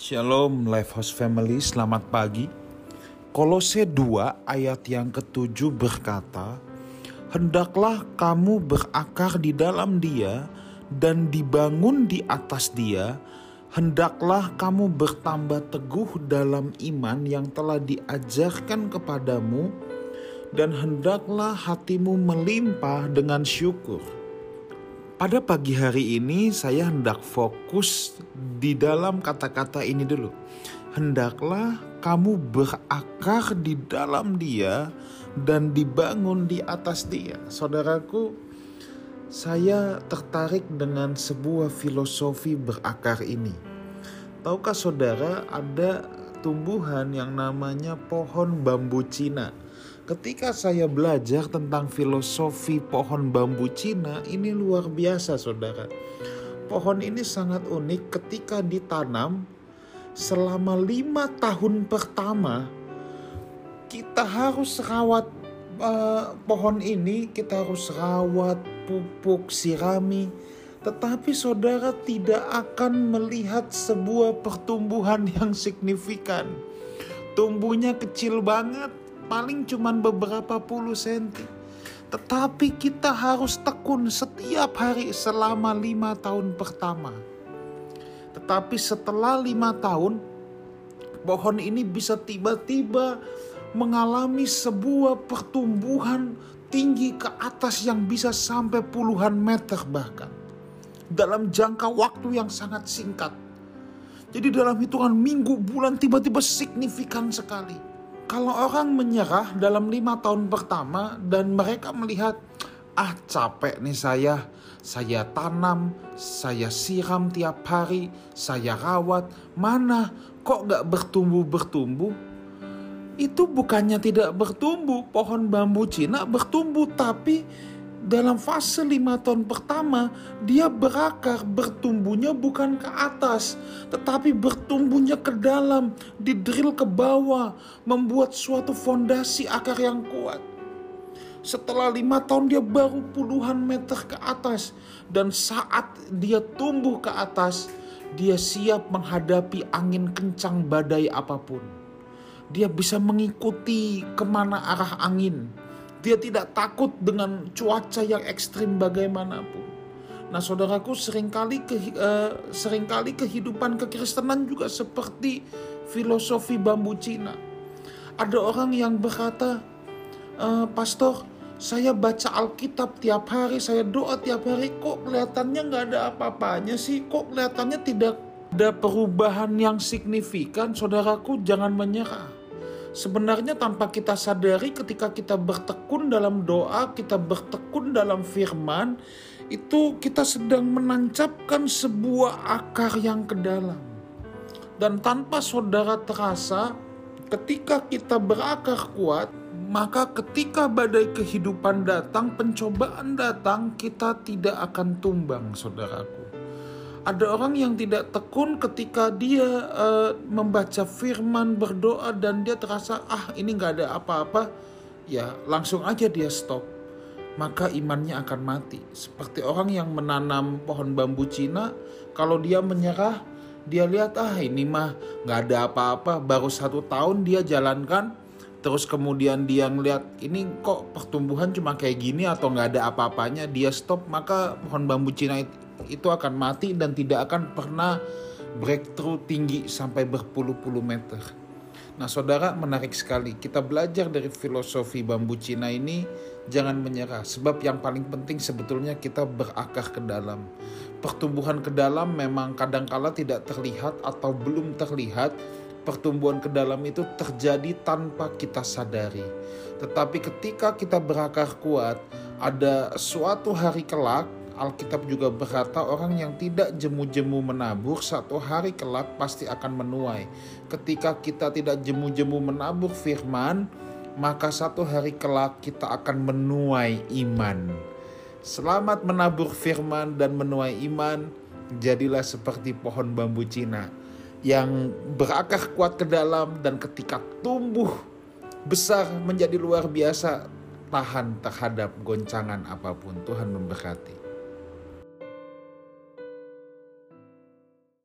Shalom Lifehouse Family, selamat pagi. Kolose 2 ayat yang ketujuh berkata, Hendaklah kamu berakar di dalam dia dan dibangun di atas dia, hendaklah kamu bertambah teguh dalam iman yang telah diajarkan kepadamu, dan hendaklah hatimu melimpah dengan syukur. Pada pagi hari ini saya hendak fokus di dalam kata-kata ini dulu. Hendaklah kamu berakar di dalam dia dan dibangun di atas dia. Saudaraku, saya tertarik dengan sebuah filosofi berakar ini. Tahukah saudara ada tumbuhan yang namanya pohon bambu Cina? Ketika saya belajar tentang filosofi pohon bambu Cina, ini luar biasa, saudara. Pohon ini sangat unik ketika ditanam selama lima tahun pertama. Kita harus rawat uh, pohon ini, kita harus rawat, pupuk, sirami. Tetapi saudara tidak akan melihat sebuah pertumbuhan yang signifikan. Tumbuhnya kecil banget, paling cuman beberapa puluh senti. Tetapi kita harus tekun setiap hari selama lima tahun pertama. Tetapi setelah lima tahun, pohon ini bisa tiba-tiba mengalami sebuah pertumbuhan tinggi ke atas yang bisa sampai puluhan meter bahkan. Dalam jangka waktu yang sangat singkat. Jadi dalam hitungan minggu, bulan tiba-tiba signifikan sekali kalau orang menyerah dalam lima tahun pertama dan mereka melihat ah capek nih saya, saya tanam, saya siram tiap hari, saya rawat, mana? Kok gak bertumbuh-bertumbuh? Itu bukannya tidak bertumbuh, pohon bambu Cina bertumbuh tapi dalam fase lima tahun pertama dia berakar bertumbuhnya bukan ke atas tetapi bertumbuhnya ke dalam didrill ke bawah membuat suatu fondasi akar yang kuat. Setelah lima tahun dia baru puluhan meter ke atas dan saat dia tumbuh ke atas dia siap menghadapi angin kencang badai apa pun. Dia bisa mengikuti ke mana arah angin dia tidak takut dengan cuaca yang ekstrim bagaimanapun. Nah, saudaraku, sering kali ke, uh, sering kali kehidupan kekristenan juga seperti filosofi bambu Cina. Ada orang yang berkata, e, Pastor, saya baca Alkitab tiap hari, saya doa tiap hari, kok kelihatannya nggak ada apa-apanya sih? Kok kelihatannya tidak ada perubahan yang signifikan? Saudaraku, jangan menyerah Sebenarnya tanpa kita sadari ketika kita bertekun dalam doa, kita bertekun dalam firman, itu kita sedang menancapkan sebuah akar yang ke dalam. Dan tanpa saudara terasa, ketika kita berakar kuat, maka ketika badai kehidupan datang, pencobaan datang, kita tidak akan tumbang, saudaraku. Ada orang yang tidak tekun ketika dia uh, membaca firman, berdoa dan dia terasa ah ini nggak ada apa-apa, ya langsung aja dia stop. Maka imannya akan mati. Seperti orang yang menanam pohon bambu Cina, kalau dia menyerah, dia lihat ah ini mah nggak ada apa-apa, baru satu tahun dia jalankan, terus kemudian dia ngeliat ini kok pertumbuhan cuma kayak gini atau nggak ada apa-apanya, dia stop maka pohon bambu Cina itu akan mati dan tidak akan pernah breakthrough tinggi sampai berpuluh-puluh meter. Nah, saudara, menarik sekali. Kita belajar dari filosofi bambu Cina ini, jangan menyerah. Sebab yang paling penting sebetulnya kita berakar ke dalam. Pertumbuhan ke dalam memang kadangkala tidak terlihat atau belum terlihat. Pertumbuhan ke dalam itu terjadi tanpa kita sadari. Tetapi ketika kita berakar kuat, ada suatu hari kelak Alkitab juga berkata orang yang tidak jemu-jemu menabur satu hari kelak pasti akan menuai. Ketika kita tidak jemu-jemu menabur firman, maka satu hari kelak kita akan menuai iman. Selamat menabur firman dan menuai iman, jadilah seperti pohon bambu Cina yang berakar kuat ke dalam dan ketika tumbuh besar menjadi luar biasa tahan terhadap goncangan apa pun. Tuhan memberkati.